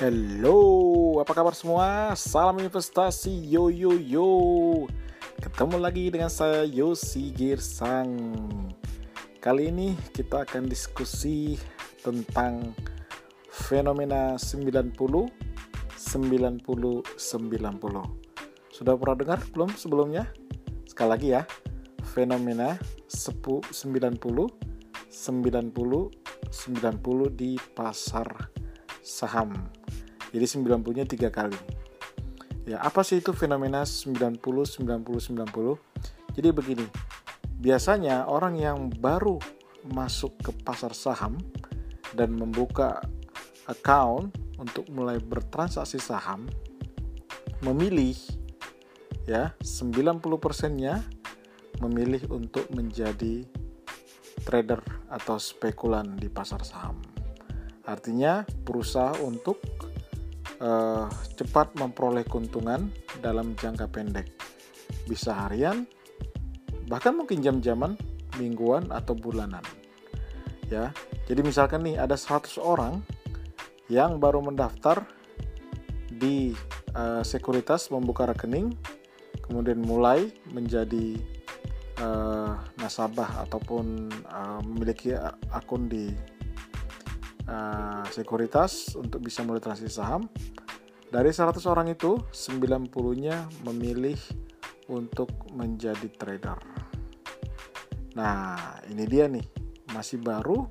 Hello, apa kabar semua? Salam investasi, yo yo yo. Ketemu lagi dengan saya Yosi Girsang. Kali ini kita akan diskusi tentang fenomena 90 90 90. Sudah pernah dengar belum sebelumnya? Sekali lagi ya. Fenomena 10 90 90 90 di pasar saham. Jadi 90-nya tiga kali. Ya, apa sih itu fenomena 90 90 90? Jadi begini. Biasanya orang yang baru masuk ke pasar saham dan membuka account untuk mulai bertransaksi saham memilih ya 90%-nya memilih untuk menjadi trader atau spekulan di pasar saham. Artinya berusaha untuk uh, cepat memperoleh keuntungan dalam jangka pendek. Bisa harian, bahkan mungkin jam-jaman, mingguan atau bulanan. Ya. Jadi misalkan nih ada 100 orang yang baru mendaftar di uh, sekuritas membuka rekening, kemudian mulai menjadi uh, nasabah ataupun uh, memiliki akun di uh, sekuritas untuk bisa mulai transaksi saham. Dari 100 orang itu, 90-nya memilih untuk menjadi trader. Nah, ini dia nih, masih baru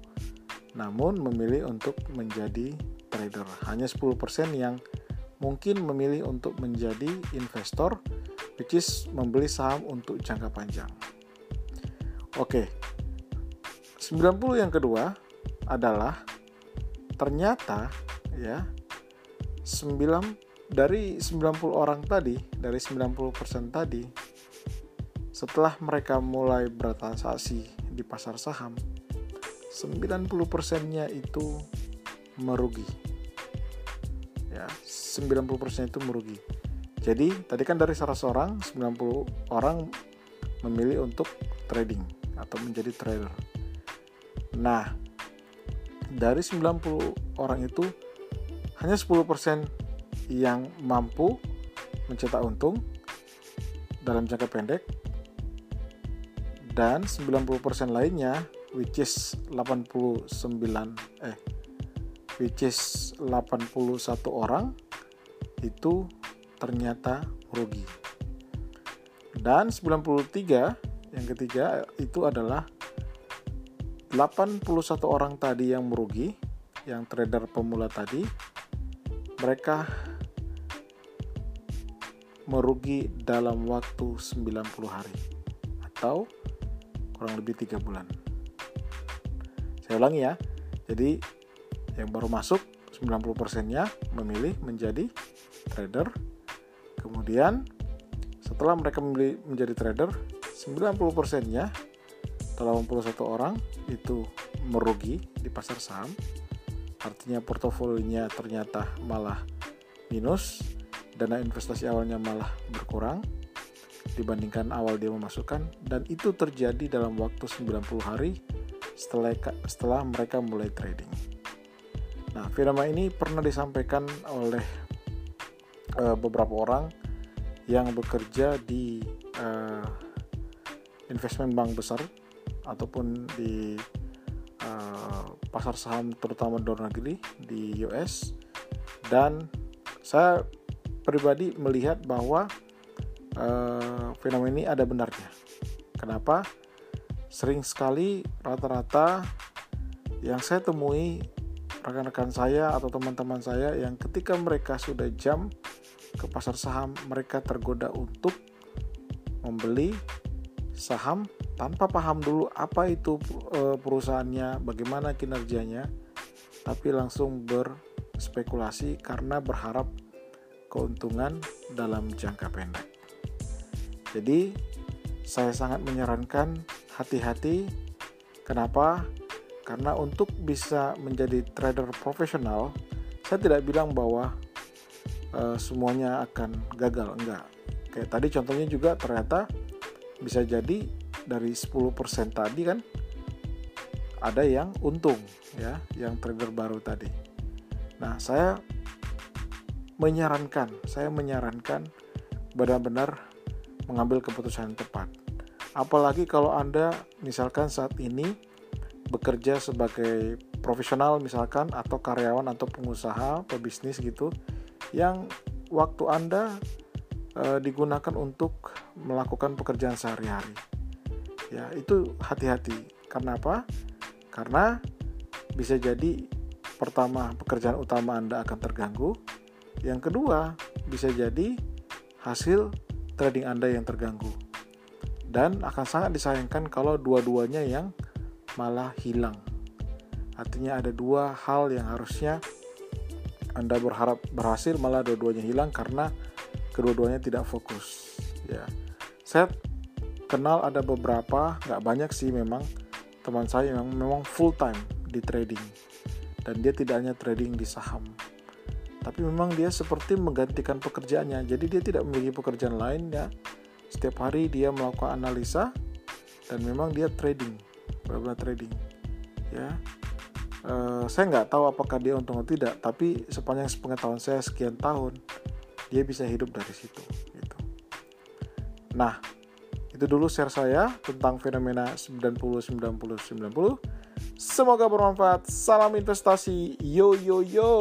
namun memilih untuk menjadi trader. Hanya 10% yang mungkin memilih untuk menjadi investor which is membeli saham untuk jangka panjang. Oke. 90 yang kedua adalah ternyata ya 9 dari 90 orang tadi, dari 90% tadi setelah mereka mulai bertransaksi di pasar saham 90%-nya itu merugi. Ya, 90% itu merugi. Jadi, tadi kan dari 100 orang, 90 orang memilih untuk trading atau menjadi trader. Nah, dari 90 orang itu hanya 10% yang mampu mencetak untung dalam jangka pendek dan 90% lainnya which is 89 eh which is 81 orang itu ternyata rugi. Dan 93 yang ketiga itu adalah 81 orang tadi yang merugi, yang trader pemula tadi, mereka merugi dalam waktu 90 hari atau kurang lebih tiga bulan. Saya ulangi ya. Jadi yang baru masuk 90%-nya memilih menjadi trader. Kemudian setelah mereka memilih menjadi trader, 90%-nya 81 orang itu merugi di pasar saham. Artinya portofolionya ternyata malah minus, dana investasi awalnya malah berkurang dibandingkan awal dia memasukkan dan itu terjadi dalam waktu 90 hari setelah setelah mereka mulai trading. Nah, fenomena ini pernah disampaikan oleh uh, beberapa orang yang bekerja di uh, investment bank besar ataupun di uh, pasar saham terutama luar negeri di US dan saya pribadi melihat bahwa uh, fenomena ini ada benarnya. Kenapa? Sering sekali rata-rata yang saya temui rekan-rekan saya atau teman-teman saya yang ketika mereka sudah jam ke pasar saham mereka tergoda untuk membeli saham tanpa paham dulu apa itu e, perusahaannya, bagaimana kinerjanya, tapi langsung berspekulasi karena berharap keuntungan dalam jangka pendek. Jadi, saya sangat menyarankan hati-hati. Kenapa? Karena untuk bisa menjadi trader profesional, saya tidak bilang bahwa e, semuanya akan gagal, enggak. Kayak tadi contohnya juga ternyata bisa jadi dari 10% tadi kan ada yang untung ya, yang trader baru tadi. Nah, saya menyarankan, saya menyarankan benar-benar mengambil keputusan yang tepat. Apalagi kalau Anda misalkan saat ini bekerja sebagai profesional misalkan atau karyawan atau pengusaha, pebisnis gitu yang waktu Anda e, digunakan untuk melakukan pekerjaan sehari-hari. Ya, itu hati-hati. Karena apa? Karena bisa jadi pertama pekerjaan utama Anda akan terganggu, yang kedua bisa jadi hasil trading Anda yang terganggu. Dan akan sangat disayangkan kalau dua-duanya yang malah hilang. Artinya ada dua hal yang harusnya Anda berharap berhasil malah dua-duanya hilang karena kedua-duanya tidak fokus. Ya, saya kenal ada beberapa, nggak banyak sih memang. Teman saya yang memang full time di trading. Dan dia tidak hanya trading di saham. Tapi memang dia seperti menggantikan pekerjaannya. Jadi dia tidak memiliki pekerjaan lain ya. Setiap hari dia melakukan analisa dan memang dia trading. Benar-benar trading ya. Uh, saya nggak tahu apakah dia untung atau tidak tapi sepanjang pengetahuan saya sekian tahun dia bisa hidup dari situ gitu. Nah itu dulu share saya tentang fenomena 90 90 90 semoga bermanfaat. Salam investasi. Yo yo yo